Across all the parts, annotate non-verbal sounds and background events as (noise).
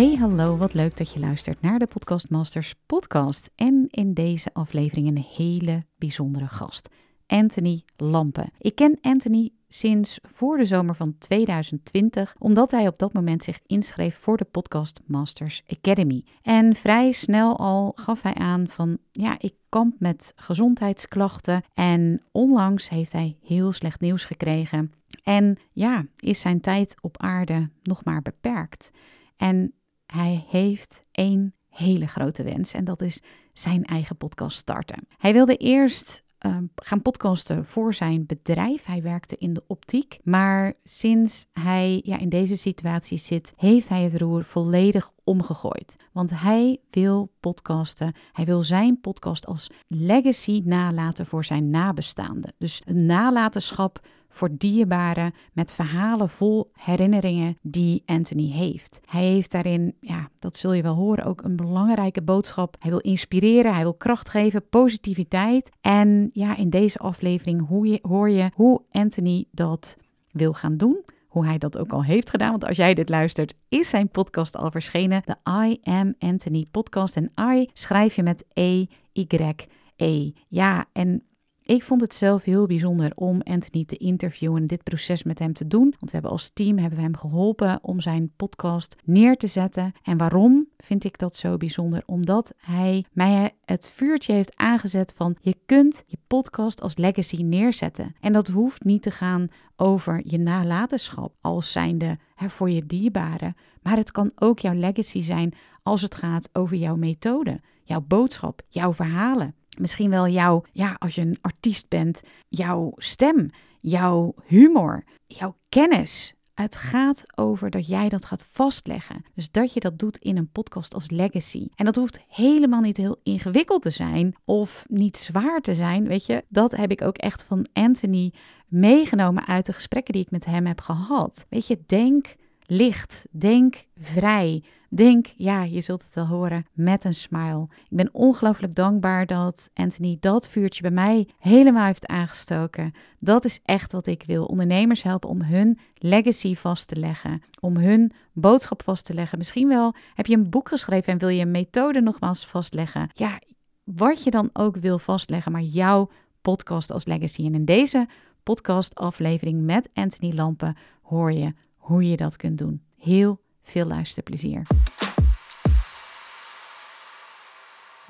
Hey, hallo, wat leuk dat je luistert naar de Podcast Masters podcast. En in deze aflevering een hele bijzondere gast. Anthony Lampen. Ik ken Anthony sinds voor de zomer van 2020, omdat hij op dat moment zich inschreef voor de Podcast Masters Academy. En vrij snel al gaf hij aan van ja, ik kamp met gezondheidsklachten en onlangs heeft hij heel slecht nieuws gekregen. En ja, is zijn tijd op aarde nog maar beperkt. En hij heeft één hele grote wens en dat is zijn eigen podcast starten. Hij wilde eerst Ehm, gaan podcasten voor zijn bedrijf. Hij werkte in de optiek. Maar sinds hij ja, in deze situatie zit, heeft hij het roer volledig omgegooid. Want hij wil podcasten. Hij wil zijn podcast als legacy nalaten voor zijn nabestaanden. Dus een nalatenschap voor dierbaren met verhalen vol herinneringen die Anthony heeft. Hij heeft daarin, ja, dat zul je wel horen, ook een belangrijke boodschap. Hij wil inspireren, hij wil kracht geven, positiviteit. En ja, in deze aflevering hoor je hoe Anthony dat wil gaan doen hoe hij dat ook al heeft gedaan. Want als jij dit luistert, is zijn podcast al verschenen. De I Am Anthony podcast. En I schrijf je met E-Y-E. Ja, en ik vond het zelf heel bijzonder om Anthony te interviewen en dit proces met hem te doen. Want we hebben als team hebben we hem geholpen om zijn podcast neer te zetten. En waarom vind ik dat zo bijzonder? Omdat hij mij het vuurtje heeft aangezet van je kunt je podcast als legacy neerzetten. En dat hoeft niet te gaan over je nalatenschap als zijnde hè, voor je dierbaren. Maar het kan ook jouw legacy zijn als het gaat over jouw methode, jouw boodschap, jouw verhalen. Misschien wel jouw, ja, als je een artiest bent, jouw stem, jouw humor, jouw kennis. Het gaat over dat jij dat gaat vastleggen. Dus dat je dat doet in een podcast als legacy. En dat hoeft helemaal niet heel ingewikkeld te zijn of niet zwaar te zijn. Weet je, dat heb ik ook echt van Anthony meegenomen uit de gesprekken die ik met hem heb gehad. Weet je, denk licht, denk vrij. Denk, ja, je zult het wel horen, met een smile. Ik ben ongelooflijk dankbaar dat Anthony dat vuurtje bij mij helemaal heeft aangestoken. Dat is echt wat ik wil. Ondernemers helpen om hun legacy vast te leggen, om hun boodschap vast te leggen. Misschien wel heb je een boek geschreven en wil je een methode nogmaals vastleggen. Ja, wat je dan ook wil vastleggen, maar jouw podcast als legacy. En in deze podcast-aflevering met Anthony Lampen hoor je hoe je dat kunt doen. Heel veel luisterplezier.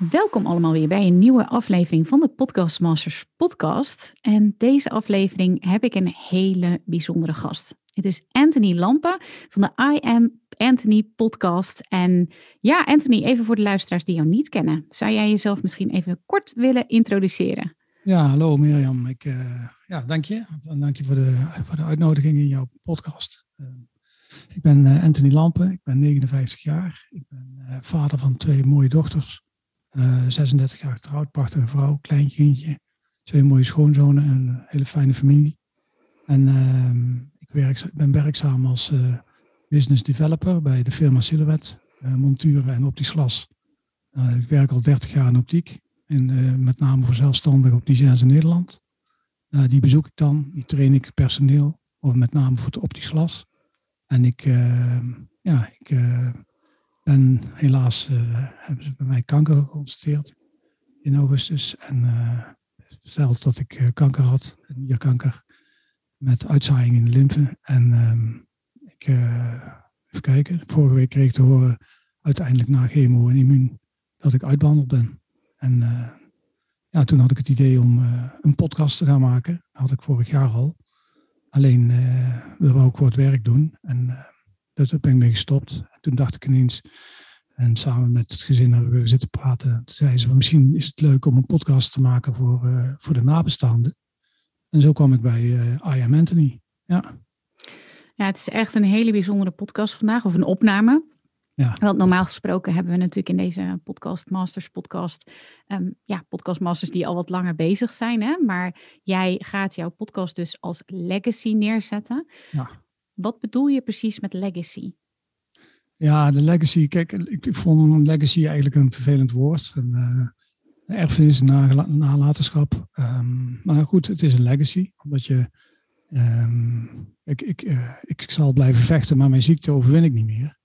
Welkom allemaal weer bij een nieuwe aflevering van de Podcast Masters podcast. En deze aflevering heb ik een hele bijzondere gast. Het is Anthony Lampen van de I Am Anthony podcast. En ja, Anthony, even voor de luisteraars die jou niet kennen. Zou jij jezelf misschien even kort willen introduceren? Ja, hallo Mirjam. Ik, uh, ja, dank je. Dank je voor de, voor de uitnodiging in jouw podcast. Uh, ik ben uh, Anthony Lampen, ik ben 59 jaar. Ik ben vader van twee mooie dochters. 36 jaar getrouwd, prachtige vrouw, klein kindje. Twee mooie schoonzonen en een hele fijne familie. En ehm, ik werk, ben werkzaam als business developer bij de firma Silhouette, monturen en optisch glas. ik werk al 30 jaar in optiek. En met name voor zelfstandigen opticiens in Nederland. Die bezoek ik dan, die train ik personeel, of met name voor het optisch glas. En ik, uh, ja, ik ben helaas, hebben ze bij mij kanker geconstateerd in augustus. En verteld dat ik kanker had, nierkanker, met uitzaaiing in de lymfe. En ehm, ik, even kijken, vorige week kreeg ik te horen, uiteindelijk na chemo en immuun, dat ik uitbehandeld ben. En ja, toen had ik het idee om een podcast te gaan maken. Dat had ik vorig jaar al. Alleen uh, ik ook wat werk doen. En daar ben ik mee gestopt. En toen dacht ik ineens, en samen met het gezin hebben we zitten praten. Toen zei ze, misschien is het leuk om een podcast te maken voor, voor de nabestaanden. En zo kwam ik bij I Am Anthony. Ja. Ja, het is echt een hele bijzondere podcast vandaag, of een opname. Ja. Want normaal gesproken hebben we natuurlijk in deze podcast, Masters podcast, um, ja, podcastmasters die al wat langer bezig zijn. Hè? Maar jij gaat jouw podcast dus als legacy neerzetten. Ja. Wat bedoel je precies met legacy? Ja, de legacy, kijk, ik, vond legacy eigenlijk een vervelend woord. Een, uh, erfenis, nalatenschap. Um, maar goed, het is een legacy, omdat je Um, ik, ik, uh, ik zal blijven vechten, maar mijn ziekte overwin ik niet meer.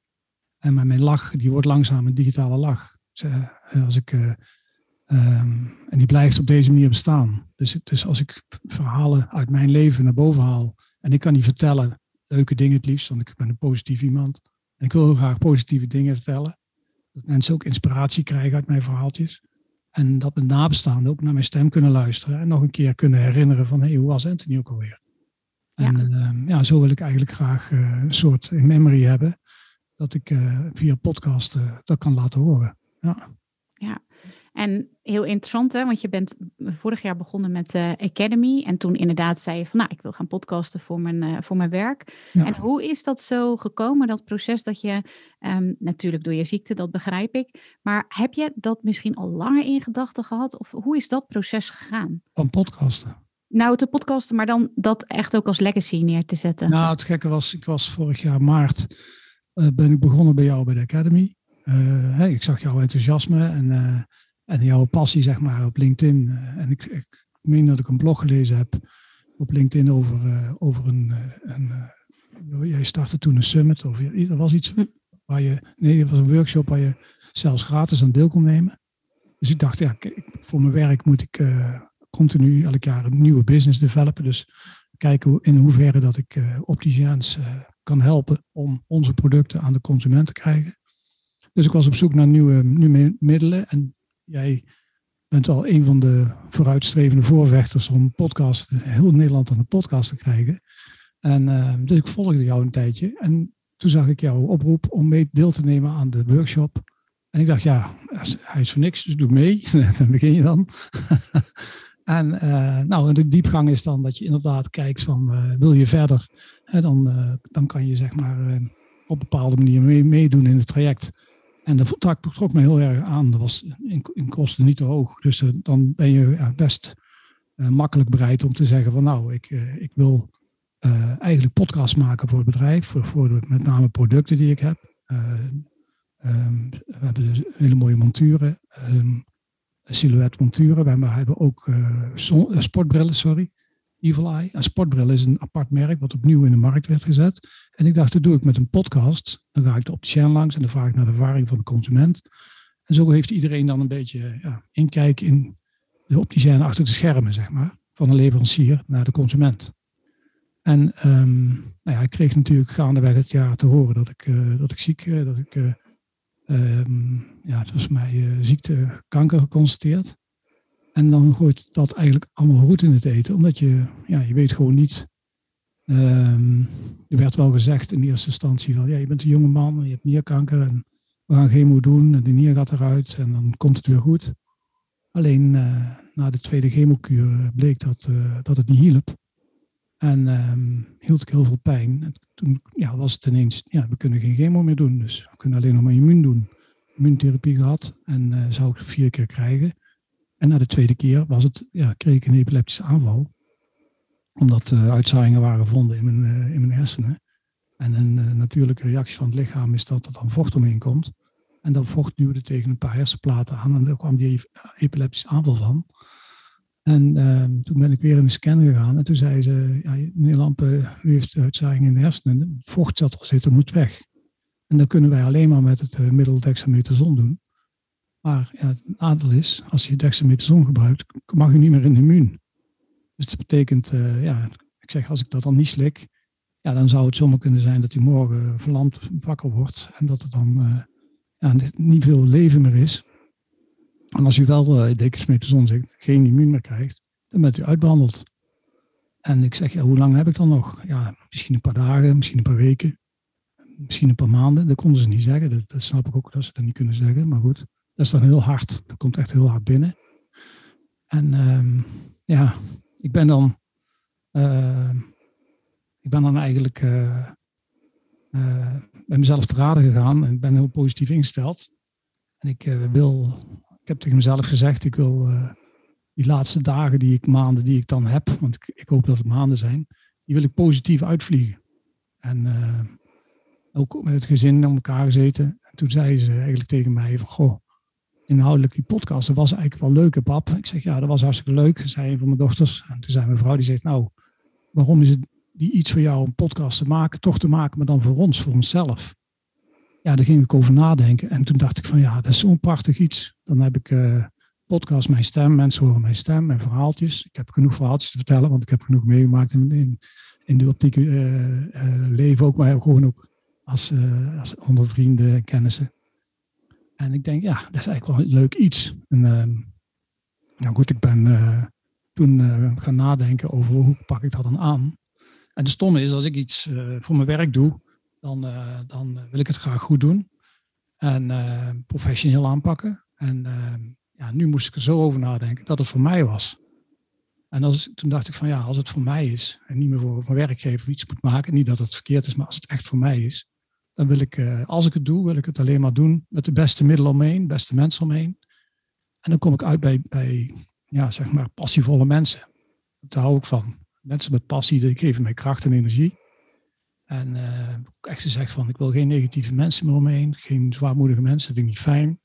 En maar mijn lach, die wordt langzaam een digitale lach. Uh, als ik, uh, um, en die blijft op deze manier bestaan. Dus, dus als ik verhalen uit mijn leven naar boven haal. En ik kan die vertellen, leuke dingen het liefst, want ik ben een positief iemand. En ik wil heel graag positieve dingen vertellen. Dat mensen ook inspiratie krijgen uit mijn verhaaltjes. En dat mijn nabestaanden ook naar mijn stem kunnen luisteren. En nog een keer kunnen herinneren van, hé, hey, hoe was Anthony ook alweer? En ja. Ehm, ja, zo wil ik eigenlijk graag uh, een soort memory hebben. Dat ik uh, via podcast uh, dat kan laten horen. Ja. ja, en heel interessant hè, want je bent vorig jaar begonnen met de Academy. En toen inderdaad zei je van nou, ik wil gaan podcasten voor mijn, voor mijn werk. Ja. En hoe is dat zo gekomen, dat proces dat je, um, natuurlijk door je ziekte, dat begrijp ik. Maar heb je dat misschien al langer in gedachten gehad? Of hoe is dat proces gegaan? Van podcasten. Nou, te podcasten, maar dan dat echt ook als legacy neer te zetten. Nou, het gekke was, ik was vorig jaar maart, ben ik begonnen bij jou bij de Academy. Hey, ik zag jouw enthousiasme en, uh, en jouw passie, zeg maar, op LinkedIn. en ik, ik meen dat ik een blog gelezen heb op LinkedIn over, over een, een jij startte toen een summit, of er was iets waar je, nee, het was een workshop waar je zelfs gratis aan deel kon nemen. Dus ik dacht, ja, voor mijn werk moet ik continu elk jaar een nieuwe business developen. Dus kijken in hoeverre dat ik uh, kan helpen om onze producten aan de consument te krijgen. Dus ik was op zoek naar nieuwe, middelen. En jij bent al een van de vooruitstrevende voorvechters om podcast, heel Nederland aan de podcast te krijgen. En uh, dus ik volgde jou een tijdje. En toen zag ik jouw oproep om mee deel te nemen aan de workshop. En ik dacht, ja, hij is voor niks, dus doe mee. (laughs) dan begin je dan. (laughs) En uh, nou, de diepgang is dan dat je inderdaad kijkt van uh, wil je verder, hè, dan, uh, dan kan je zeg maar op bepaalde manier mee, meedoen in het traject. En dat trok, me heel erg aan. Dat was in, kosten niet te hoog. Dus dan ben je best makkelijk bereid om te zeggen van nou, ik, ik wil eigenlijk podcast maken voor het bedrijf, voor, met name producten die ik heb. Um, we hebben dus hele mooie monturen. Um, silhouet monturen. We hebben ook uh, sportbrillen, sorry. Evil Eye. Een sportbril is een apart merk wat opnieuw in de markt werd gezet. En ik dacht, dat doe ik met een podcast. Dan ga ik de opticien langs en dan vraag ik naar de ervaring van de consument. En zo heeft iedereen dan een beetje ja, inkijk in de opticien achter de schermen, zeg maar. Van de leverancier naar de consument. En um, nou ja, ik kreeg natuurlijk gaandeweg het jaar te horen dat ik, uh, dat ik ziek, dat ik Um, ja, het was mij uh, ziekte kanker geconstateerd. En dan gooit dat eigenlijk allemaal goed in het eten, omdat je, ja, je weet gewoon niet. Um, er werd wel gezegd in eerste instantie van, ja, je bent een jonge man, je hebt nierkanker en we gaan chemo doen en de nier gaat eruit en dan komt het weer goed. Alleen uh, na de tweede chemokuur bleek dat, dat het niet hielp. En um, hield ik heel veel pijn. En toen ja, was het ineens, ja, we kunnen geen chemo meer doen. Dus we kunnen alleen nog maar immuun doen. Immuuntherapie gehad en uh, zou ik vier keer krijgen. En na de tweede keer was het, ja, kreeg ik een epileptische aanval. Omdat uh, uitzaaiingen waren gevonden in mijn, uh, in mijn hersenen. En een natuurlijke reactie van het lichaam is dat er dan vocht omheen komt. En dat vocht duwde tegen een paar hersenplaten aan en daar kwam die epileptische aanval van. En uh, toen ben ik weer in de scan gegaan en toen zei ze, ja, meneer Lampen, u heeft uitzaaiing in de hersenen, vocht zat er zitten, moet weg. En dat kunnen wij alleen maar met het uh, middel dexamethason doen. Maar ja, het nadeel is, als je dexamethason gebruikt, mag u niet meer in immuun. Dus dat betekent, uh, ja, ik zeg, als ik dat dan niet slik, ja, dan zou het zomaar kunnen zijn dat u morgen verlamd wakker wordt en dat er dan uh, ja, niet veel leven meer is. En als u wel uh, dexamethason zegt, geen immuun meer krijgt, dan bent u uitbehandeld. En ik zeg, ja, hoe lang heb ik dan nog? Ja, misschien een paar dagen, misschien een paar weken, misschien een paar maanden. Dat konden ze niet zeggen. Dat, snap ik ook dat ze dat niet kunnen zeggen. Maar goed, dat is dan heel hard. Dat komt echt heel hard binnen. En um, ja, ik ben dan, uh, ik ben dan eigenlijk uh, uh, ben mezelf te raden gegaan en ben heel positief ingesteld. En ik wil, ik heb tegen mezelf gezegd, ik wil die laatste dagen, die ik, maanden die ik dan heb, want ik, ik hoop dat het maanden zijn, die wil ik positief uitvliegen. En ook met het gezin om elkaar gezeten. En toen zei ze eigenlijk tegen mij van, goh, inhoudelijk die podcast, dat was eigenlijk wel leuk, pap. Ik zeg, ja, dat was hartstikke leuk, zei een van mijn dochters. En toen zei mijn vrouw, die zegt, nou, waarom is het die iets voor jou een podcast te maken, toch te maken, maar dan voor ons, voor onszelf? Ja, daar ging ik over nadenken. En toen dacht ik van, ja, dat is zo'n prachtig iets. Dan heb ik uh, podcast, mijn stem, mensen horen mijn stem, mijn verhaaltjes. Ik heb genoeg verhaaltjes te vertellen, want ik heb genoeg meegemaakt in, in, in de optiek uh, uh, leven ook, maar gewoon ook als, als onder vrienden en kennissen. En ik denk, ja, dat is eigenlijk wel een leuk iets. En, uh, nou goed, ik ben toen gaan nadenken over hoe pak ik dat dan aan. En de stomme is, als ik iets eh, voor mijn werk doe, dan, dan wil ik het graag goed doen. En professioneel aanpakken. En ehm, ja, nu moest ik er zo over nadenken dat het voor mij was. En als, toen dacht ik van ja, als het voor mij is en niet meer voor mijn werkgever iets moet maken, niet dat het verkeerd is, maar als het echt voor mij is, dan wil ik, eh, als ik het doe, wil ik het alleen maar doen met de beste middelen omheen, beste mensen omheen. En dan kom ik uit bij, bij ja, zeg maar, passievolle mensen. Daar hou ik van. Mensen met passie, die geven mij kracht en energie. En uh, echt gezegd van, ik wil geen negatieve mensen meer omheen, geen zwaarmoedige mensen, dat vind ik niet fijn.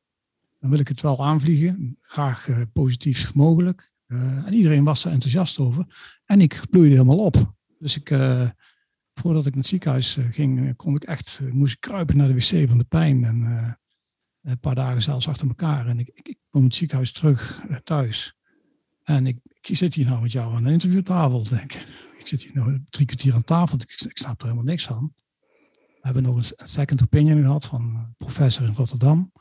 Dan wil ik het wel aanvliegen, graag uh, positief mogelijk. Uh, en iedereen was er enthousiast over. En ik bloeide helemaal op. Dus ik, voordat ik naar het ziekenhuis eh, ging, eh, kon ik echt, eh, moest ik kruipen naar de wc van de pijn. En een paar dagen zelfs achter elkaar. En ik, ik, ik kom het ziekenhuis terug thuis. En ik, ik, zit hier nou met jou aan een interviewtafel, denk ik. Ik zit hier nou drie kwartier aan tafel. Ik, ik snap er helemaal niks van. We hebben nog een second opinion gehad van een professor in Rotterdam.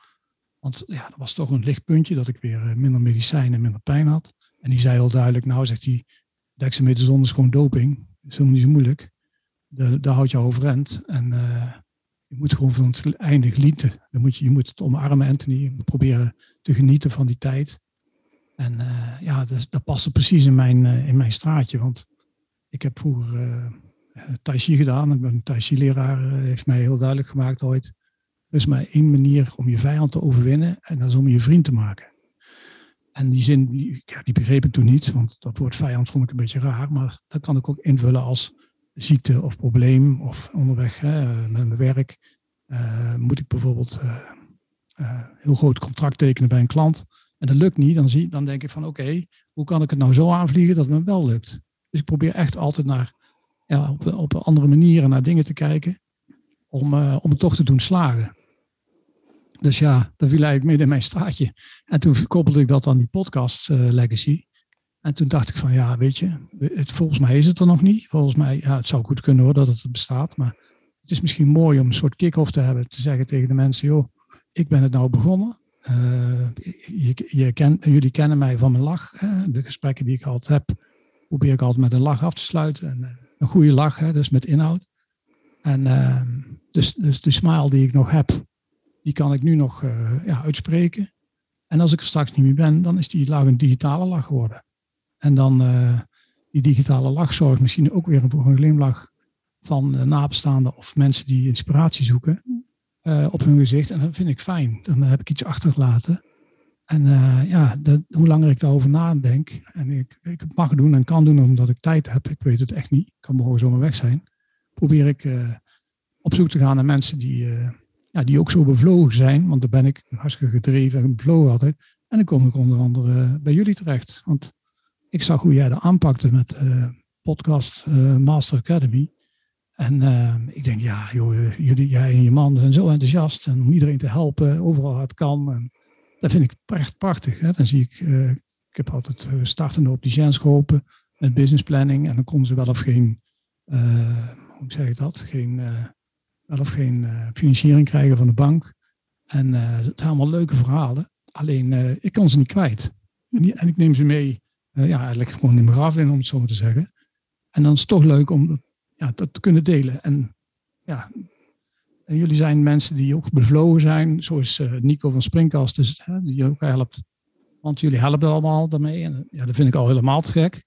Want ja, dat was toch een lichtpuntje dat ik weer minder medicijnen en minder pijn had. En die zei heel duidelijk, nou zegt hij, dexamethason is gewoon doping. Is helemaal niet zo moeilijk daar houd je overeind. En uh, je moet gewoon van het einde genieten. Dan moet je, je moet het omarmen, Anthony. Je moet proberen te genieten van die tijd. En ja, dat, dat paste precies in mijn, in mijn straatje. Want ik heb vroeger uh, Tai Chi gedaan. Ik ben een Tai Chi leraar, heeft mij heel duidelijk gemaakt ooit. Er is maar één manier om je vijand te overwinnen. En dat is om je vriend te maken. En die zin, die, die begreep ik toen niet. Want dat woord vijand vond ik een beetje raar. Maar dat kan ik ook invullen als ziekte of probleem of onderweg hè, met mijn werk, moet ik bijvoorbeeld uh, heel groot contract tekenen bij een klant. En dat lukt niet, dan, zie, dan denk ik van oké, hoe kan ik het nou zo aanvliegen dat het me wel lukt? Dus ik probeer echt altijd naar, ja, op, op andere manieren naar dingen te kijken om, om het toch te doen slagen. Dus ja, dat viel eigenlijk midden in mijn straatje. En toen koppelde ik dat aan die podcast Legacy. En toen dacht ik van ja, weet je, het, volgens mij is het er nog niet. Volgens mij, ja, het zou goed kunnen hoor dat het bestaat. Maar het is misschien mooi om een soort kick-off te hebben. Te zeggen tegen de mensen, joh, ik ben het nou begonnen. Uh, je, je jullie kennen mij van mijn lach. Hè? De gesprekken die ik altijd heb, probeer ik altijd met een lach af te sluiten. En, uh, een goede lach, hè? dus met inhoud. En uh, dus, dus de smile die ik nog heb, die kan ik nu nog ja, uitspreken. En als ik er straks niet meer ben, dan is die lach een digitale lach geworden. En dan uh, die digitale lach zorgt misschien ook weer voor een glimlach van nabestaanden of mensen die inspiratie zoeken op hun gezicht. En dat vind ik fijn. Dan heb ik iets achtergelaten. En ja, dat, hoe langer ik daarover nadenk en ik, ik het mag doen en kan doen omdat ik tijd heb, ik weet het echt niet, ik kan morgen zomaar weg zijn, probeer ik op zoek te gaan naar mensen die, ja, die ook zo bevlogen zijn, want daar ben ik hartstikke gedreven en bevlogen altijd. En dan kom ik onder andere bij jullie terecht. Want ik zag hoe jij dat aanpakte met podcast Master Academy. En ik denk, ja, joh, jullie, jij en je man zijn zo enthousiast. En om iedereen te helpen, overal waar het kan. Dat vind ik echt prachtig. Hè? Dan zie ik, ik heb altijd startende opticiens geholpen met business planning. En dan konden ze wel of geen, hoe zeg ik dat, geen, wel of geen financiering krijgen van de bank. En het zijn allemaal leuke verhalen. Alleen, ik kan ze niet kwijt. En ik neem ze mee ja, eigenlijk gewoon in mijn graf in, om het zo maar te zeggen. En dan is het toch leuk om ja, dat te kunnen delen. En ja, en jullie zijn mensen die ook bevlogen zijn, zoals uh, Nico van Springkast, dus, hè, die ook helpt. Want jullie helpen allemaal daarmee. En ja, dat vind ik al helemaal te gek.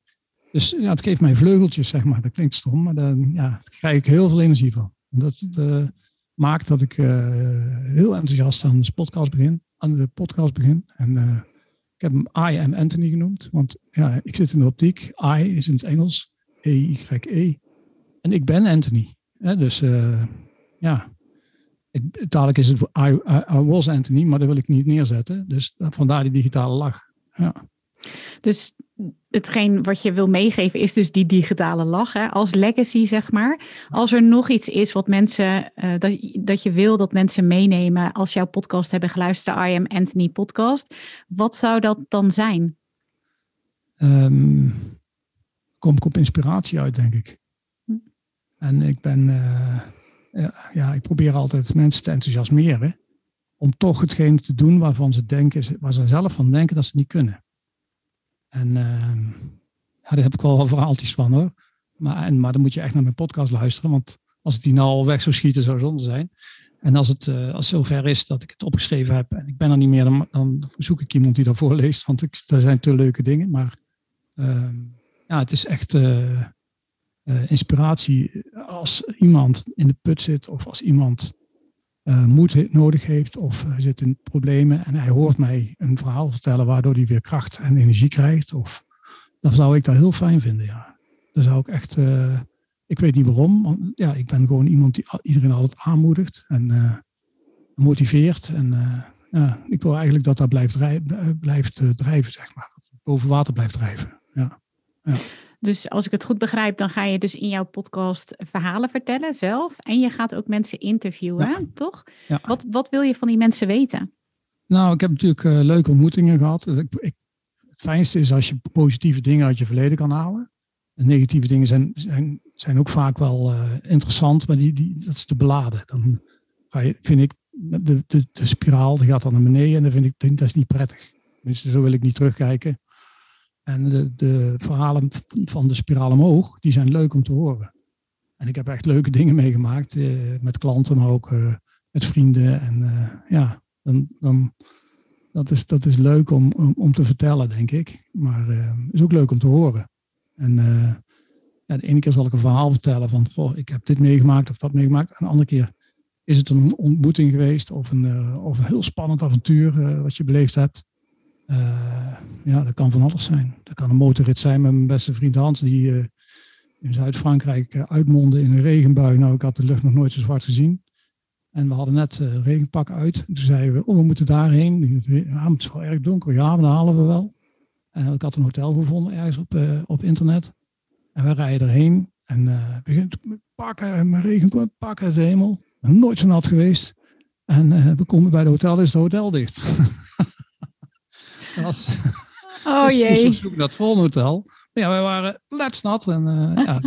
Dus ja, het geeft mij vleugeltjes, zeg maar. Dat klinkt stom, maar dan ja, daar krijg ik heel veel energie van. En dat uh, maakt dat ik heel enthousiast aan de podcast begin. Aan de podcast begin. En ik heb hem I am Anthony genoemd. Want ja, ik zit in de optiek. I is in het Engels. E-Y-E. -E. En ik ben Anthony. dus ja, ik, dadelijk is het I, I, was Anthony, maar dat wil ik niet neerzetten. Dus vandaar die digitale lach. Ja. Dus hetgeen wat je wil meegeven is dus die digitale lach hè? als legacy, zeg maar. Als er nog iets is wat mensen, uh, dat, dat je wil dat mensen meenemen als jouw podcast hebben geluisterd, I Am Anthony podcast, wat zou dat dan zijn? Um, kom ik op inspiratie uit, denk ik. Hm. En ik ben, uh, ja, ik probeer altijd mensen te enthousiasmeren om toch hetgeen te doen waarvan ze denken, waar ze zelf van denken dat ze niet kunnen. En uh, ja, daar heb ik wel verhaaltjes van hoor. Maar, en, maar dan moet je echt naar mijn podcast luisteren, want als ik die nou al weg zou schieten, zou zonde zijn. En als het, uh, als zover is dat ik het opgeschreven heb en ik ben er niet meer, dan, zoek ik iemand die dat voorleest, want ik, zijn te leuke dingen. Maar uh, ja, het is echt uh, inspiratie als iemand in de put zit of als iemand uh, moed nodig heeft of uh, zit in problemen en hij hoort mij een verhaal vertellen waardoor hij weer kracht en energie krijgt. Of, dan zou ik dat heel fijn vinden, ja. Dan zou ik echt, ik weet niet waarom, want ja, ik ben gewoon iemand die iedereen altijd aanmoedigt en motiveert. En ja, ik wil eigenlijk dat dat blijft, blijft drijven, zeg maar. Dat het boven water blijft drijven, ja. ja. Dus als ik het goed begrijp, dan ga je dus in jouw podcast verhalen vertellen zelf. En je gaat ook mensen interviewen, toch? Ja. Wat, wat wil je van die mensen weten? Nou, ik heb natuurlijk uh, leuke ontmoetingen gehad. Dus ik, ik, het fijnste is als je positieve dingen uit je verleden kan halen. En negatieve dingen zijn, zijn, zijn ook vaak wel uh, interessant, maar die, die, dat is te beladen. Dan ga je, vind ik, de, de, de spiraal die gaat dan naar beneden en dan vind ik, dat is niet prettig. Tenminste, zo wil ik niet terugkijken. En de, de verhalen van de spiraal omhoog, die zijn leuk om te horen. En ik heb echt leuke dingen meegemaakt eh, met klanten, maar ook eh, met vrienden. En eh, ja, dan, dan, dat, is, dat is leuk om, om, te vertellen, denk ik. Maar is ook leuk om te horen. En ja, de ene keer zal ik een verhaal vertellen van, goh, ik heb dit meegemaakt of dat meegemaakt. En de andere keer is het een ontmoeting geweest of een, of een heel spannend avontuur wat je beleefd hebt. Uh, ja, dat kan van alles zijn. Dat kan een motorrit zijn met mijn beste vriend Hans, die uh, in Zuid-Frankrijk uh, uitmondde in een regenbui. Nou, ik had de lucht nog nooit zo zwart gezien. En we hadden net regenpak uit. Toen zeiden we, oh, we moeten daarheen. Ja, het is wel erg donker. Ja, maar dat halen we wel. En ik had een hotel gevonden ergens op, op internet. En we rijden erheen. En uh, begint pakken en mijn regenpak pakken de hemel. Nooit zo nat geweest. En we komen bij het hotel, is het hotel dicht. (laughs) (laughs) Oh (laughs) jee. dus we zoeken dat volgende hotel. Ja, wij waren letsnat en uh, ja,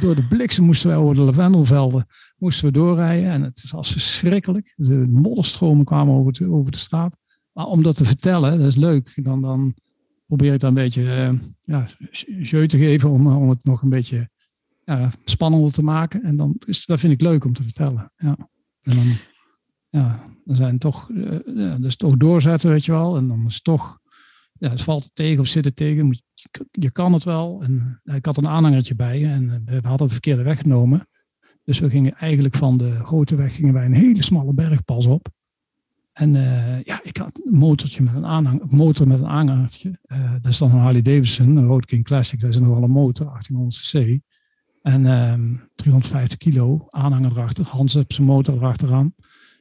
door de bliksem moesten wij over de lavendelvelden moesten we doorrijden en het was verschrikkelijk. De modderstromen kwamen over de, over de straat. Maar om dat te vertellen, dat is leuk. Dan, dan probeer ik dat een beetje uh, ja, jeu te geven om, om het nog een beetje ja, spannender te maken. En dan is, dat vind ik leuk om te vertellen. Ja. En dan, ja, dan zijn toch, uh, ja, dus toch doorzetten, weet je wel. En dan is toch ja, het valt tegen of zit het tegen. Je kan het wel. En ik had een aanhangertje bij en eh, we hadden de verkeerde weg genomen. Dus we gingen eigenlijk van de grote weg gingen wij een hele smalle bergpas op. En uh, ja, ik had een motortje met een aanhang, motor met een aanhangertje. Uh, dat is dan een Harley Davidson, een Road King Classic. Dat is nogal een motor, 1800 cc. En uh, ehm, 350 kilo, aanhanger erachter. Hans heeft zijn motor erachteraan.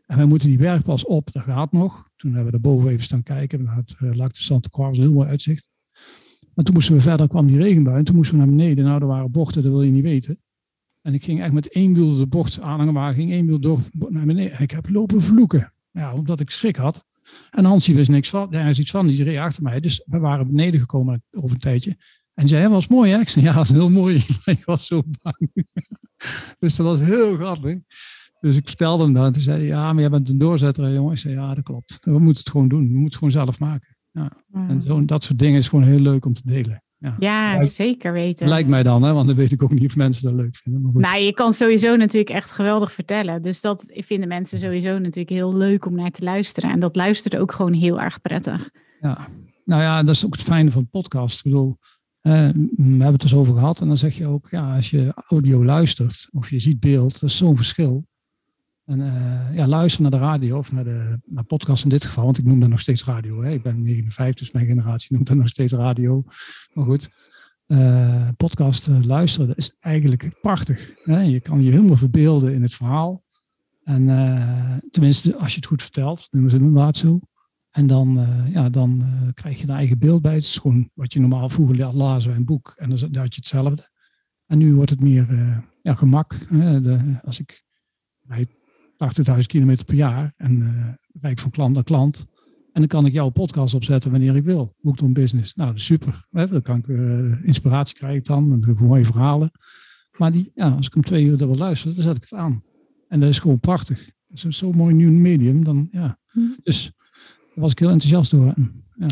En wij moeten die bergpas op, dat gaat nog. Toen hebben we boven even staan kijken. Naar het uh, Lac de een heel mooi uitzicht. Maar toen moesten we verder, kwam die regenbui. En toen moesten we naar beneden. Nou, er waren bochten, dat wil je niet weten. En ik ging echt met één wiel de bocht aanhangen, maar ging één wiel door naar beneden. En ik heb lopen vloeken. Ja, omdat ik schrik had. En Hansie wist niks van. Daar is iets van, die reed achter mij. Dus we waren beneden gekomen over een tijdje. En zei, was mooi hè? Ik zei, ja, dat is heel mooi. (laughs) ik was zo bang. (laughs) dus dat was heel grappig. Dus ik vertelde hem dat. En toen zei hij, ja, maar jij bent een doorzetter, jongen. Ik zei, ja, dat klopt. We moeten het gewoon doen. We moeten het gewoon zelf maken. Ja. En zo, dat soort dingen is gewoon heel leuk om te delen. Ja, ja zeker weten. Lijkt mij dan, hè? want dan weet ik ook niet of mensen dat leuk vinden. Maar Nou, je kan sowieso natuurlijk echt geweldig vertellen. Dus dat vinden mensen sowieso natuurlijk heel leuk om naar te luisteren. En dat luistert ook gewoon heel erg prettig. Ja, nou ja, dat is ook het fijne van podcast. Ik bedoel, we hebben het dus over gehad. En dan zeg je ook, ja, als je audio luistert of je ziet beeld, dat is zo'n verschil. En uh, ja, luister naar de radio of naar de naar podcast in dit geval, want ik noem dat nog steeds radio. Hè. Ik ben 59, dus mijn generatie noemt dat nog steeds radio. Maar goed, uh, podcast uh, luisteren, dat is eigenlijk prachtig. Hè. Je kan je helemaal verbeelden in het verhaal. En tenminste, als je het goed vertelt, noemen ze het inderdaad zo. En dan, ja, dan krijg je een eigen beeld bij. Het is gewoon wat je normaal vroeger lazen bij een boek. En dan, had je hetzelfde. En nu wordt het meer gemak. De, als ik bij 80.000 kilometer per jaar en uh, rijd van klant naar klant. En dan kan ik jouw podcast opzetten wanneer ik wil. Boek on business. Nou, dat is super. Hè? Dan kan ik uh, inspiratie krijgen dan. En mooie verhalen. Maar die, ja, als ik om twee uur wil luisteren, dan zet ik het aan. En dat is gewoon prachtig. Dat is zo'n mooi nieuw medium. Dan, ja. Hm. Dus daar was ik heel enthousiast door. Ja.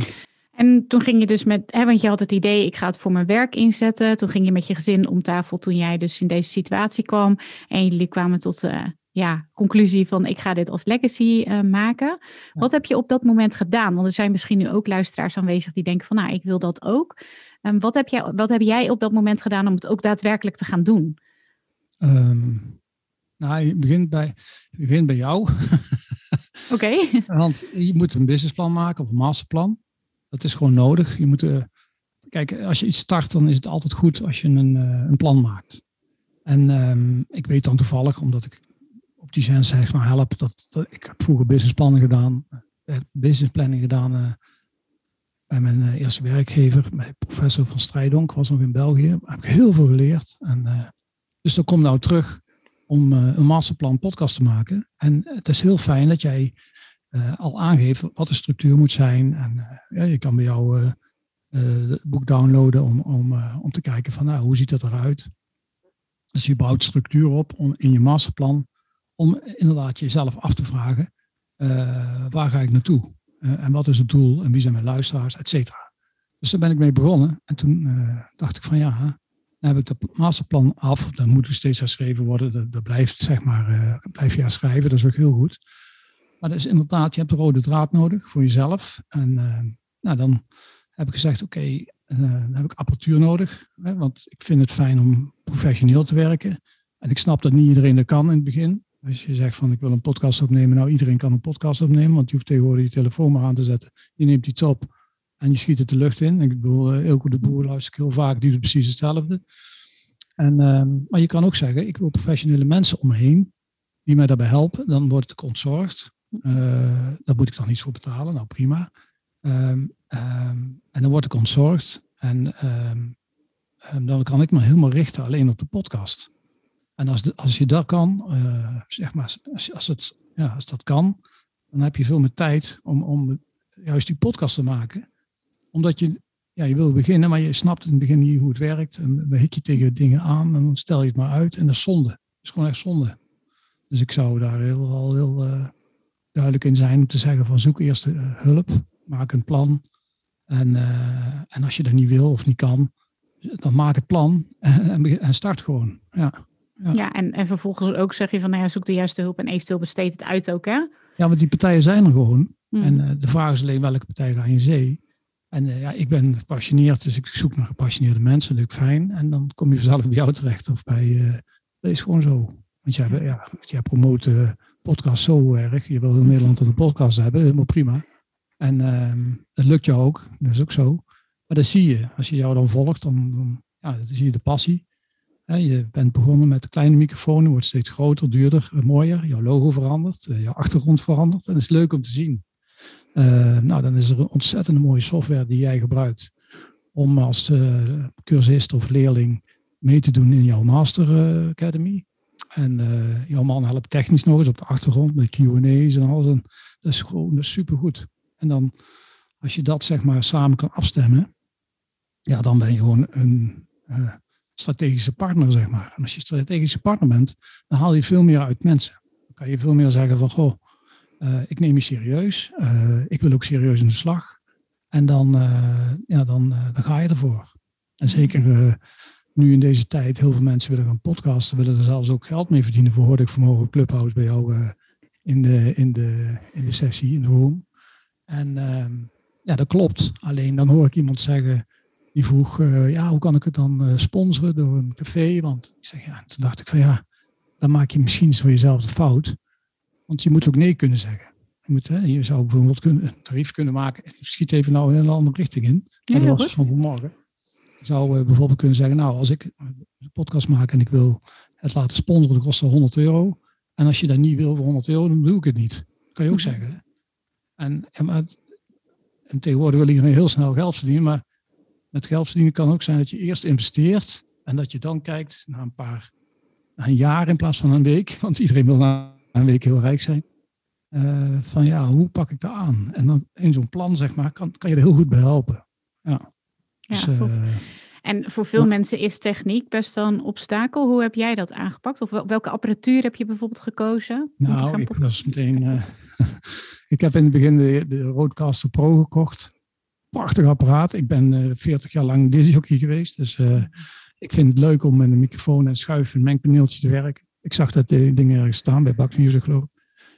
En toen ging je dus met, hè, want je had het idee, ik ga het voor mijn werk inzetten. Toen ging je met je gezin om tafel toen jij dus in deze situatie kwam. En jullie kwamen tot uh, ja, conclusie van ik ga dit als legacy uh, maken. Wat heb je op dat moment gedaan? Want er zijn misschien nu ook luisteraars aanwezig die denken van nou, ik wil dat ook. Um, wat, heb jij, wat heb jij op dat moment gedaan om het ook daadwerkelijk te gaan doen? Um, nou, je begint bij, je begint bij jou. (laughs) Oké. (laughs) Want je moet een businessplan maken of een masterplan. Dat is gewoon nodig. Je moet, uh, kijk, als je iets start, dan is het altijd goed als je een, uh, een plan maakt. En um, ik weet dan toevallig, omdat ik die zijn zegt maar help. Dat, ik heb vroeger businessplannen gedaan, uh, businessplanning gedaan uh, bij mijn uh, eerste werkgever, bij professor van Strijdonk, was nog in België. Heb ik heel veel geleerd. En, dus dan kom nou terug om een masterplan podcast te maken. En het is heel fijn dat jij al aangeeft wat de structuur moet zijn. En ja, je kan bij jou het boek downloaden om, om, om te kijken van nou, hoe ziet dat eruit. Dus je bouwt structuur op om, in je masterplan om inderdaad jezelf af te vragen, uh, waar ga ik naartoe? Uh, en wat is het doel? En wie zijn mijn luisteraars? Et cetera. Dus daar ben ik mee begonnen. En toen uh, dacht ik van ja, dan heb ik dat masterplan af. Dan moet er steeds herschreven worden. Dat, blijft, zeg maar, blijf je herschrijven. Dat is ook heel goed. Maar dat is inderdaad, je hebt de rode draad nodig voor jezelf. En nou, dan heb ik gezegd, oké, dan heb ik apparatuur nodig. Hè, want ik vind het fijn om professioneel te werken. En ik snap dat niet iedereen dat kan in het begin. Als je zegt van ik wil een podcast opnemen, nou iedereen kan een podcast opnemen, want je hoeft tegenwoordig je telefoon maar aan te zetten. Je neemt iets op en je schiet het de lucht in. Ik bedoel, Elko de Boer luister ik heel vaak, die doet precies hetzelfde. En, uh, maar je kan ook zeggen, ik wil professionele mensen omheen die mij daarbij helpen. Dan wordt het ontzorgd. Uh, daar moet ik dan iets voor betalen, nou prima. Um, um, en dan word ik ontzorgd. En dan kan ik me helemaal richten alleen op de podcast. En als, als je dat kan, uh, zeg maar, als, als, het, ja, als dat kan, dan heb je veel meer tijd om, om juist die podcast te maken. Omdat je, ja, je wil beginnen, maar je snapt in het begin niet hoe het werkt. En dan hik je tegen dingen aan en dan stel je het maar uit. En dat is zonde. Dat is gewoon echt zonde. Dus ik zou daar heel, al heel uh, duidelijk in zijn om te zeggen van zoek eerst uh, hulp, maak een plan. En, en als je dat niet wil of niet kan, dan maak het plan (laughs) en, en start gewoon. Ja. Ja, en, en vervolgens ook zeg je van, nou ja, zoek de juiste hulp en eventueel besteed het uit ook, hè? Ja, want die partijen zijn er gewoon. Hmm. En uh, de vraag is alleen welke partij ga je in zee. En uh, ja, ik ben gepassioneerd, dus ik zoek naar gepassioneerde mensen, leuk, fijn. En dan kom je vanzelf bij jou terecht of bij, uh, dat is gewoon zo. Want jij, ja, jij promoot de podcast zo erg. Je wil in Nederland een podcast hebben, helemaal prima. En ehm, dat lukt jou ook, dat is ook zo. Maar dat zie je. Als je jou dan volgt, dan, dan, ja, dan zie je de passie. Je bent begonnen met kleine microfoon, wordt steeds groter, duurder, eh, mooier. Jouw logo verandert, eh, jouw achtergrond verandert. En dat is leuk om te zien. Uh, nou, dan is er een ontzettend mooie software die jij gebruikt om als uh, cursist of leerling mee te doen in jouw Master Academy. En jouw man helpt technisch nog eens op de achtergrond met Q&A's en alles. En dat is gewoon supergoed. En dan, als je dat zeg maar samen kan afstemmen, ja, dan ben je gewoon een, strategische partner, zeg maar. En als je strategische partner bent, dan haal je veel meer uit mensen. Dan kan je veel meer zeggen van, goh, uh, ik neem je serieus. Uh, ik wil ook serieus in de slag. En dan, uh, ja, dan, dan ga je ervoor. En zeker nu in deze tijd, heel veel mensen willen gaan podcasten, willen er zelfs ook geld mee verdienen. Voor hoorde ik vanmorgen Clubhouse bij jou in, de, in, de, in de sessie, in de room. En ehm, ja, dat klopt. Alleen dan hoor ik iemand zeggen, die vroeg, eh, ja, hoe kan ik het dan uh, sponsoren door een café? Want ik zeg, ja, toen dacht ik van ja, dan maak je misschien eens voor jezelf de fout. Want je moet ook nee kunnen zeggen. Je, moet, hè, je zou bijvoorbeeld kunnen, een tarief kunnen maken. Schiet even nou in een andere richting in. Ja, dat was van vanmorgen. Je zou uh, bijvoorbeeld kunnen zeggen, nou, als ik een podcast maak en ik wil het laten sponsoren, dat kost 100 euro. En als je dat niet wil voor 100 euro, dan doe ik het niet. Dat kan je ook mhm. zeggen. En, en, maar, en tegenwoordig wil iedereen heel snel geld verdienen, maar met geld verdienen kan ook zijn dat je eerst investeert en dat je dan kijkt na een paar, na een jaar in plaats van een week, want iedereen wil na een week heel rijk zijn. Uh, van ja, hoe pak ik dat aan? En dan in zo'n plan, zeg maar, kan, kan je er heel goed bij helpen. Ja, ja dus, uh, En voor veel mensen is techniek best wel een obstakel. Hoe heb jij dat aangepakt? Of welke apparatuur heb je bijvoorbeeld gekozen? Nou, ik was meteen. Uh, (laughs) ik heb in het begin de, de Rodecaster Pro gekocht prachtig apparaat. Ik ben uh, eh, 40 jaar lang disjockey geweest. Dus uh, ik vind het leuk om met een microfoon en schuif en mengpaneeltje te werken. Ik zag dat de dingen ergens staan bij Bax Music geloof ik.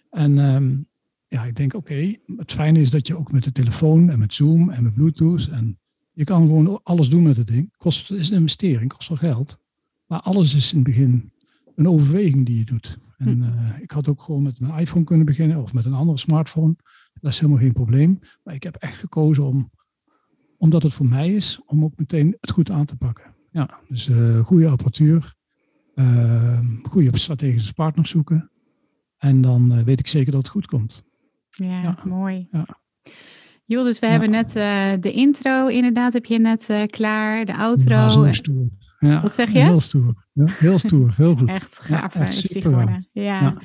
En um, ja, ik denk oké, okay, het fijne is dat je ook met de telefoon en met Zoom en met Bluetooth en je kan gewoon alles doen met het ding. Kost, het is een investering, kost wel geld. Maar alles is in het begin een overweging die je doet. En uh, ik had ook gewoon met mijn iPhone kunnen beginnen of met een andere smartphone. Dat is helemaal geen probleem. Maar ik heb echt gekozen om omdat het voor mij is om ook meteen het goed aan te pakken. Ja, dus uh, goede apparatuur, uh, goede strategische partners zoeken. En dan uh, weet ik zeker dat het goed komt. Ja, ja. mooi. Ja. Joh, dus we ja. hebben net de intro, inderdaad, heb je net klaar, de outro. stoer. Ja, Wat zeg je? Heel stoer. heel stoer, heel goed. Echt gaaf is die geworden. ja.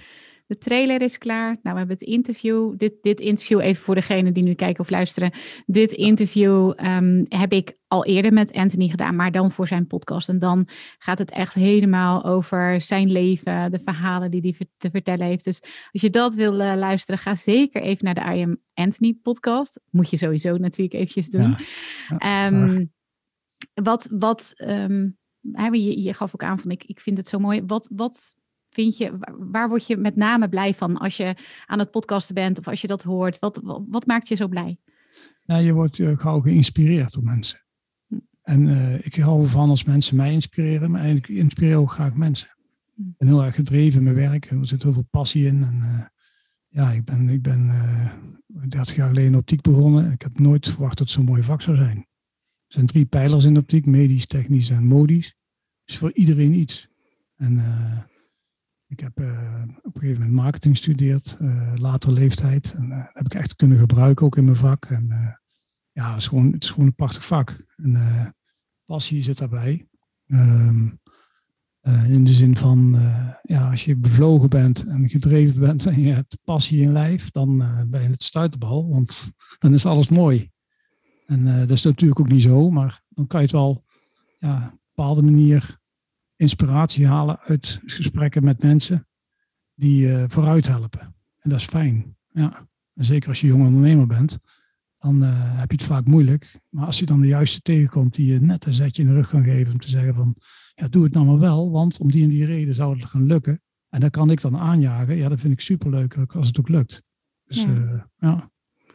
De trailer is klaar. Nou, we hebben het interview. Dit, dit interview, even voor degene die nu kijken of luisteren. Dit interview um, heb ik al eerder met Anthony gedaan, maar dan voor zijn podcast. En dan gaat het echt helemaal over zijn leven, de verhalen die hij te vertellen heeft. Dus als je dat wil uh, luisteren, ga zeker even naar de I Am Anthony podcast. Moet je sowieso natuurlijk eventjes doen. Ja, um, wat, wat um, je, je gaf ook aan van ik, ik vind het zo mooi. Wat, wat vind je, waar word je met name blij van als je aan het podcasten bent of als je dat hoort? Wat, wat, maakt je zo blij? Nou, je wordt uh, gauw geïnspireerd door mensen. Hm. En uh, ik hou ervan als mensen mij inspireren, maar eigenlijk inspireer ook graag mensen. Hm. Ik ben heel erg gedreven in mijn werk, er zit heel veel passie in. En, uh, ja, ik ben, ik ben 30 jaar geleden in optiek begonnen. Ik heb nooit verwacht dat het zo'n mooi vak zou zijn. Er zijn drie pijlers in de optiek, medisch, technisch en modisch. Dus voor iedereen iets. En ik heb uh, op een gegeven moment marketing gestudeerd, uh, later leeftijd. En uh, heb ik echt kunnen gebruiken ook in mijn vak. En ja, het is, gewoon, het is gewoon een prachtig vak. En passie zit daarbij. Um, in de zin van, ja, als je bevlogen bent en gedreven bent en je hebt passie in lijf, dan ben je het stuiterbal, want dan is alles mooi. En dat is natuurlijk ook niet zo, maar dan kan je het wel ja, op een bepaalde manier inspiratie halen uit gesprekken met mensen die uh, vooruit helpen. En dat is fijn. Ja. En zeker als je jong ondernemer bent, dan uh, heb je het vaak moeilijk. Maar als je dan de juiste tegenkomt die je net een zetje in de rug kan geven om te zeggen van, ja, doe het nou maar wel, want om die en die reden zou het gaan lukken. En dan kan ik dan aanjagen. Ja, dat vind ik superleuk als het ook lukt. Dus ja. Uh, ja.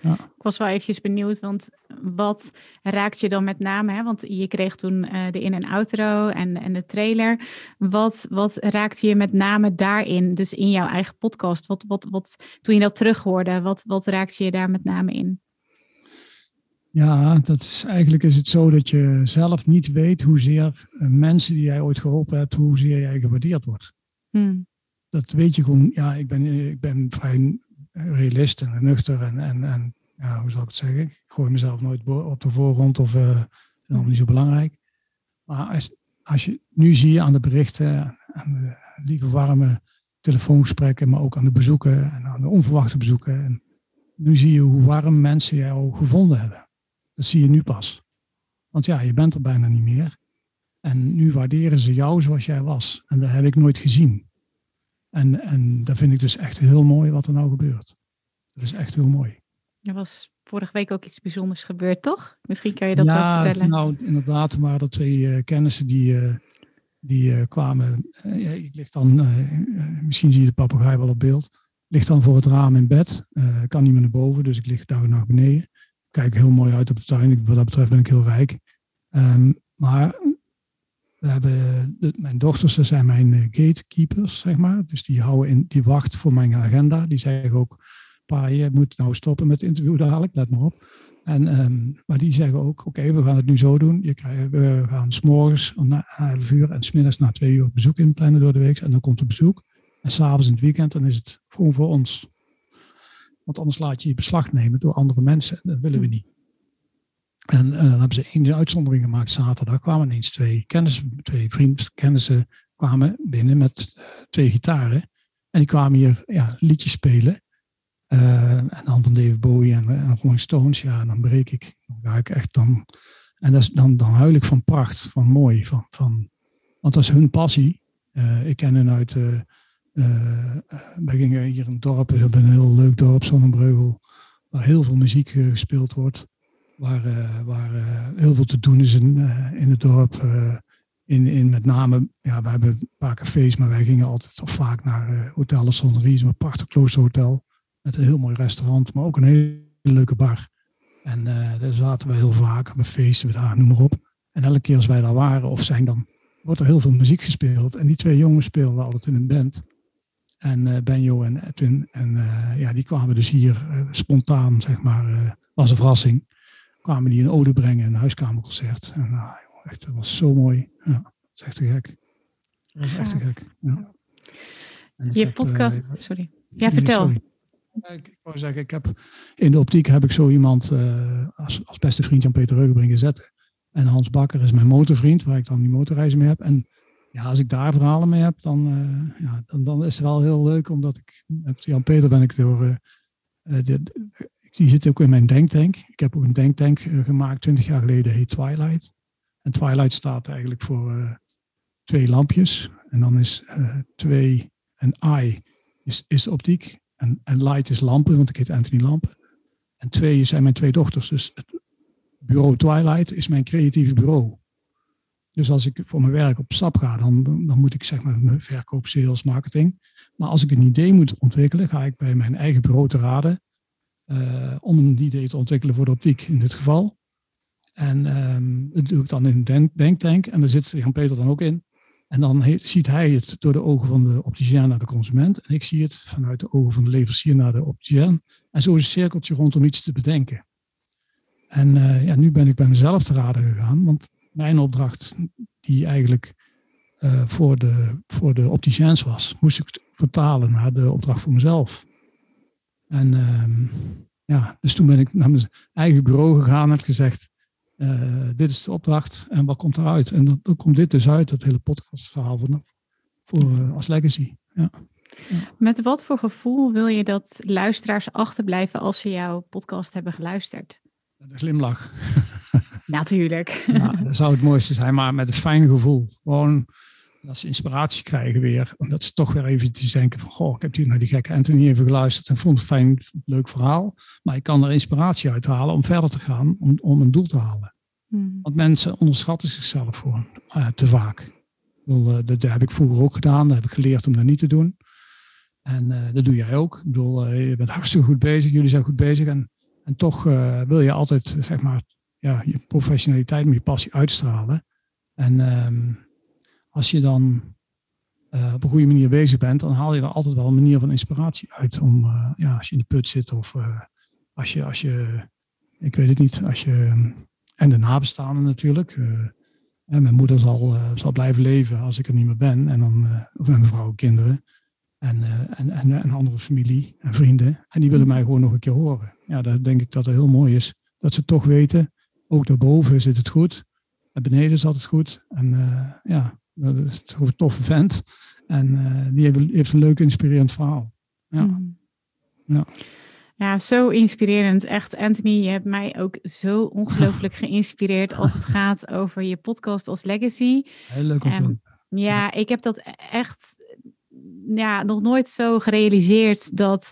Ja. Ik was wel eventjes benieuwd, want wat raakt je dan met name? Hè? Want je kreeg toen uh, de in- en outro en, en de trailer. Wat, wat raakte je met name daarin, dus in jouw eigen podcast? Wat, wat, wat, toen je dat terughoorde, wat, wat raakte je daar met name in? Ja, dat is, eigenlijk is het zo dat je zelf niet weet hoezeer uh, mensen die jij ooit geholpen hebt, hoezeer jij gewaardeerd wordt. Hmm. Dat weet je gewoon, ja, ik ben, ik ben vrij realist en nuchter en, en, en ja, hoe zal ik het zeggen? Ik gooi mezelf nooit op de voorgrond of uh, allemaal niet zo belangrijk. Maar als, als je nu zie je aan de berichten, aan de lieve warme telefoongesprekken, maar ook aan de bezoeken en aan de onverwachte bezoeken. En nu zie je hoe warm mensen jou gevonden hebben. Dat zie je nu pas. Want ja, je bent er bijna niet meer. En nu waarderen ze jou zoals jij was. En dat heb ik nooit gezien. En, en dat vind ik dus echt heel mooi wat er nou gebeurt. Dat is echt heel mooi. Er was vorige week ook iets bijzonders gebeurd, toch? Misschien kan je dat wel vertellen. Nou, inderdaad, er waren er twee uh, kennissen die, uh, die uh, kwamen. ik lig dan, misschien zie je de papegaai wel op beeld. Ligt dan voor het raam in bed. kan niet meer naar boven, dus ik lig daar naar beneden. Kijk heel mooi uit op de tuin. Wat dat betreft ben ik heel rijk. Ehm, maar we hebben, mijn dochters ze zijn mijn eh, gatekeepers, zeg maar. Dus die, houden in, die wachten voor mijn agenda. Die zeggen ook, pa, je moet nou stoppen met het interview dadelijk, let maar op. En, um, maar die zeggen ook, oké, we gaan het nu zo doen. Je krijgt, we gaan s'morgens na 11 uur en smiddags na 2 uur bezoek inplannen door de week. En dan komt het bezoek. En s'avonds in het weekend, dan is het gewoon voor ons. Want anders laat je je beslag nemen door andere mensen. Dat willen we hm. niet. En uh, dan hebben ze één uitzondering gemaakt. Zaterdag kwamen ineens twee kennissen, twee vrienden, kennissen kwamen binnen met uh, twee gitaren. En die kwamen hier ja, liedjes spelen. Uh, en dan van David Bowie en, Rolling Stones. Ja, dan breek ik. Dan ga ik echt dan... En dat is, dan, dan huil ik van pracht, van mooi. Van, van, want dat is hun passie. ik ken hen uit... wij gingen hier een dorp, we hebben een heel leuk dorp, Zonnebreugel, waar heel veel muziek gespeeld wordt waar, waar uh, heel veel te doen is in, uh, in het dorp. in, in met name, ja, we hebben een paar cafés, maar wij gingen altijd of vaak naar Hotel La Sonnerie, een prachtig kloosterhotel. Met een heel mooi restaurant, maar ook een hele leuke bar. En daar zaten we heel vaak, met feesten, daar, noem maar op. En elke keer als wij daar waren of zijn, dan wordt er heel veel muziek gespeeld. En die twee jongens speelden altijd in een band. En Benjo en Edwin. En ja, die kwamen dus hier spontaan, zeg maar, als een verrassing kwamen die een ode brengen, een huiskamerconcert. En uh, echt, dat was zo mooi. Ja, dat is echt te gek. Dat was echt te gek. Ja. Je podcast, uh, sorry. Ja, vertel. Ik, ik wou zeggen, ik heb in de optiek heb ik zo iemand uh, als, als beste vriend Jan-Peter Reugenbrink gezet. En Hans Bakker is mijn motorvriend, waar ik dan die motorreizen mee heb. En ja, als ik daar verhalen mee heb, dan, uh, ja, dan, dan is het wel heel leuk, omdat ik met Jan-Peter ben ik door uh, de, die zit ook in mijn denktank. Ik heb ook een denktank uh, gemaakt 20 jaar geleden, heet Twilight. En Twilight staat eigenlijk voor uh, twee lampjes. En dan is uh, twee en I is, is optiek. En, en light is lampen, want ik heet Anthony Lampen. En twee zijn mijn twee dochters. Dus het bureau Twilight is mijn creatieve bureau. Dus als ik voor mijn werk op stap ga, dan, dan moet ik zeg maar mijn verkoop, sales, marketing. Maar als ik een idee moet ontwikkelen, ga ik bij mijn eigen bureau te raden. Uh, om een idee te ontwikkelen voor de optiek in dit geval. En um, dat doe ik dan in een denktank en daar zit Jan-Peter dan ook in. En dan ziet hij het door de ogen van de opticien naar de consument. En ik zie het vanuit de ogen van de leverancier naar de opticien. En zo is een cirkeltje rondom iets te bedenken. En uh, ja, nu ben ik bij mezelf te raden gegaan. Want mijn opdracht, die eigenlijk uh, voor, de, voor de opticiens was, moest ik vertalen naar de opdracht voor mezelf. En um, ja, dus toen ben ik naar mijn eigen bureau gegaan en heb gezegd, uh, dit is de opdracht en wat komt eruit? En dan, dan komt dit dus uit, dat hele podcastverhaal voor, voor, uh, als legacy. Ja. ja. Met wat voor gevoel wil je dat luisteraars achterblijven als ze jouw podcast hebben geluisterd? De glimlach. Natuurlijk. Ja, dat zou het mooiste zijn, maar met een fijn gevoel. Gewoon dat ze inspiratie krijgen weer. Omdat ze toch weer even denken van, goh, ik heb hier naar die gekke Anthony even geluisterd en vond het fijn, leuk verhaal. Maar ik kan er inspiratie uit halen om verder te gaan, om, om een doel te halen. Hmm. Want mensen onderschatten zichzelf gewoon uh, te vaak. Bedoel, uh, dat, dat, heb ik vroeger ook gedaan, dat heb ik geleerd om dat niet te doen. En uh, dat doe jij ook. Ik bedoel, je bent hartstikke goed bezig, jullie zijn goed bezig. En, en toch wil je altijd, zeg maar, ja, je professionaliteit met je passie uitstralen. En ehm, als je dan uh, op een goede manier bezig bent, dan haal je er altijd wel een manier van inspiratie uit. Om, uh, ja, als je in de put zit of uh, als, je, als je, ik weet het niet, als je, en de nabestaanden natuurlijk. en mijn moeder zal, zal blijven leven als ik er niet meer ben. En dan, of mijn vrouw, kinderen. En, en, en, en andere familie en vrienden. En die willen mij gewoon nog een keer horen. Ja, dan denk ik dat het heel mooi is. Dat ze toch weten, ook daarboven zit het goed. En beneden zat het goed. En ja, dat is een toffe vent. En uh, die heeft, een leuk, inspirerend verhaal. Ja. Mm. ja. Ja, zo inspirerend. Echt, Anthony, je hebt mij ook zo ongelooflijk (laughs) geïnspireerd als het gaat over je podcast als legacy. Heel leuk om te doen. Ja, ik heb dat echt ja, nog nooit zo gerealiseerd dat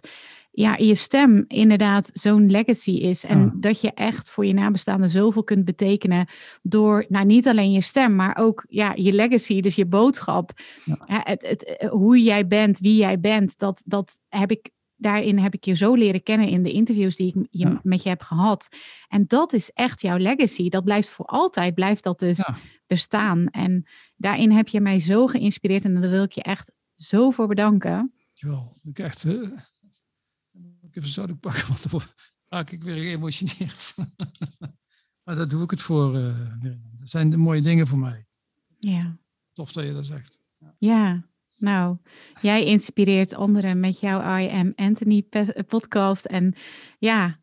ja, je stem inderdaad zo'n legacy is. En dat je echt voor je nabestaanden zoveel kunt betekenen door, nou niet alleen je stem, maar ook ja, je legacy, dus je boodschap. Ja. Het, het, hoe jij bent, wie jij bent, dat, dat heb ik daarin heb ik je zo leren kennen in de interviews die ik je, met je heb gehad. En dat is echt jouw legacy. Dat blijft voor altijd, blijft dat dus bestaan. En daarin heb je mij zo geïnspireerd en daar wil ik je echt zo voor bedanken. Dankjewel. Ik echt, uh, ik even zo pakken, want dan raak ik weer geëmotioneerd. (laughs) maar daar doe ik het voor. Uh, dat zijn de mooie dingen voor mij. Ja. Tof dat je dat zegt. Ja. Nou, jij inspireert anderen met jouw I Am Anthony podcast. En ja,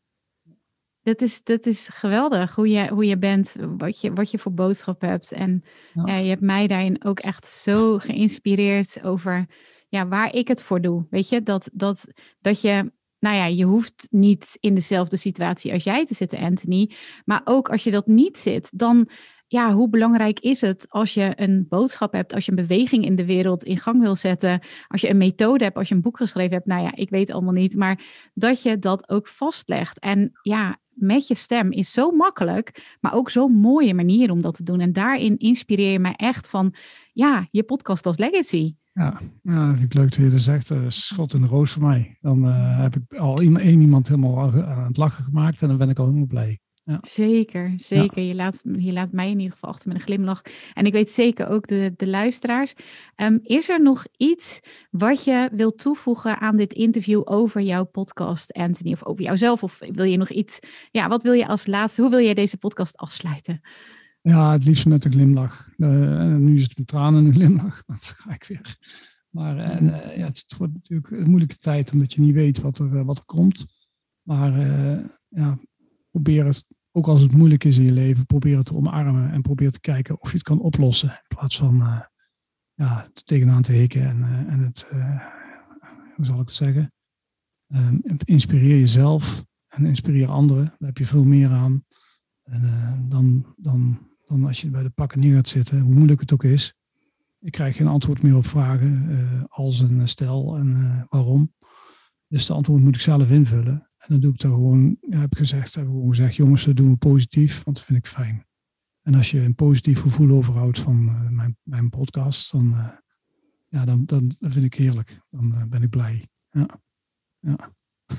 dat is, dat is geweldig hoe je, hoe je bent, wat je, wat je voor boodschap hebt. En ja. je hebt mij daarin ook echt zo geïnspireerd over ja, waar ik het voor doe. Weet je, dat, dat, dat je, nou ja, je hoeft niet in dezelfde situatie als jij te zitten, Anthony. Maar ook als je dat niet zit, dan ja, hoe belangrijk is het als je een boodschap hebt, als je een beweging in de wereld in gang wil zetten, als je een methode hebt, als je een boek geschreven hebt, nou ja, ik weet allemaal niet, maar dat je dat ook vastlegt. En ja, met je stem is zo makkelijk, maar ook zo'n mooie manier om dat te doen. En daarin inspireer je mij echt van, ja, je podcast als legacy. Ja, ja vind ik leuk dat je dat zegt. Schot in de roos voor mij. Dan uh, heb ik al één iemand helemaal aan het lachen gemaakt en dan ben ik al helemaal blij. Ja. Zeker, zeker. Je, laat, je laat mij in ieder geval achter met een glimlach. En ik weet zeker ook de, de luisteraars. Um, is er nog iets wat je wilt toevoegen aan dit interview over jouw podcast, Anthony? Of over jouzelf? Of wil je nog iets? Ja, wat wil je als laatste? Hoe wil je deze podcast afsluiten? Ja, het liefst met een glimlach. Uh, nu is het met tranen een glimlach. (laughs) Dan ga ik weer. Maar en, uh, ja, het wordt natuurlijk een moeilijke tijd omdat je niet weet wat er, wat er komt. Maar ja, probeer het ook als het moeilijk is in je leven, probeer het te omarmen en probeer te kijken of je het kan oplossen. In plaats van uh, ja, tegenaan te hikken en, uh, en het, uh, hoe zal ik het zeggen, um, inspireer jezelf en inspireer anderen. Daar heb je veel meer aan en, dan, dan, dan als je bij de pakken neer gaat zitten, hoe moeilijk het ook is. Ik krijg geen antwoord meer op vragen als een stel en waarom. Dus de antwoord moet ik zelf invullen. En dan doe ik daar gewoon, ja, heb ik gezegd, heb ik gewoon gezegd, jongens, dat doen we positief, want dat vind ik fijn. En als je een positief gevoel overhoudt van uh, mijn, mijn podcast, dan, ja, dan, dan, dan vind ik heerlijk. Dan ben ik blij. Ja. ja. (laughs)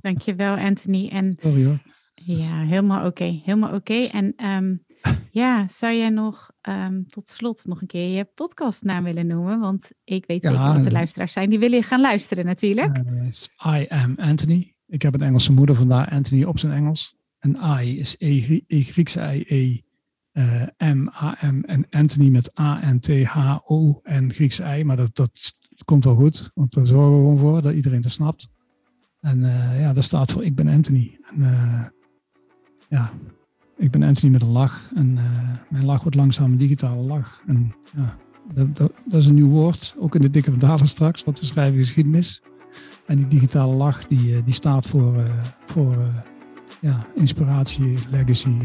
Dankjewel, Anthony. En, Sorry hoor. Ja, helemaal oké. Okay. Helemaal oké. Okay. En um, ja, zou jij nog um, tot slot nog een keer je podcastnaam willen noemen? Want ik weet zeker ja, dat er luisteraars zijn die willen gaan luisteren natuurlijk. Uh, I am Anthony. Ik heb een Engelse moeder, vandaar Anthony op zijn Engels. En I is E, e Griekse I, E, uh, M, A, M en Anthony met A, N, T, H, O en Griekse I. Maar dat, dat, komt wel goed, want daar zorgen we gewoon voor dat iedereen dat snapt. En uh, ja, dat staat voor ik ben Anthony. En, uh, ja, ik ben Anthony met een lach. En uh, mijn lach wordt langzaam een digitale lach. En ja, dat, dat, dat, is een nieuw woord, ook in de dikke verhalen straks, wat we schrijven geschiedenis. En die digitale lach, die, uh, die staat voor, uh, voor ja, inspiratie, legacy,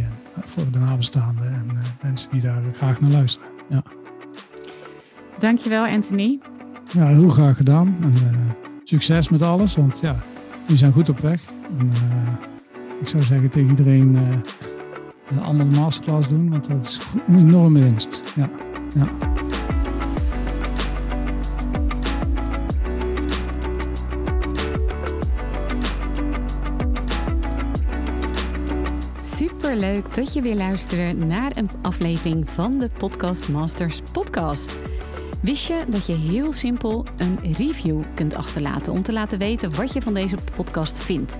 voor de nabestaanden en mensen die daar graag naar luisteren. Ja. Dankjewel, Anthony. Ja, heel graag gedaan. En succes met alles, want ja, die zijn goed op weg. En, ik zou zeggen tegen iedereen uh, allemaal de masterclass doen, want dat is een enorme winst. Ja. ja. Superleuk dat je weer luistert naar een aflevering van de Podcast Masters podcast. Wist je dat je heel simpel een review kunt achterlaten om te laten weten wat je van deze podcast vindt?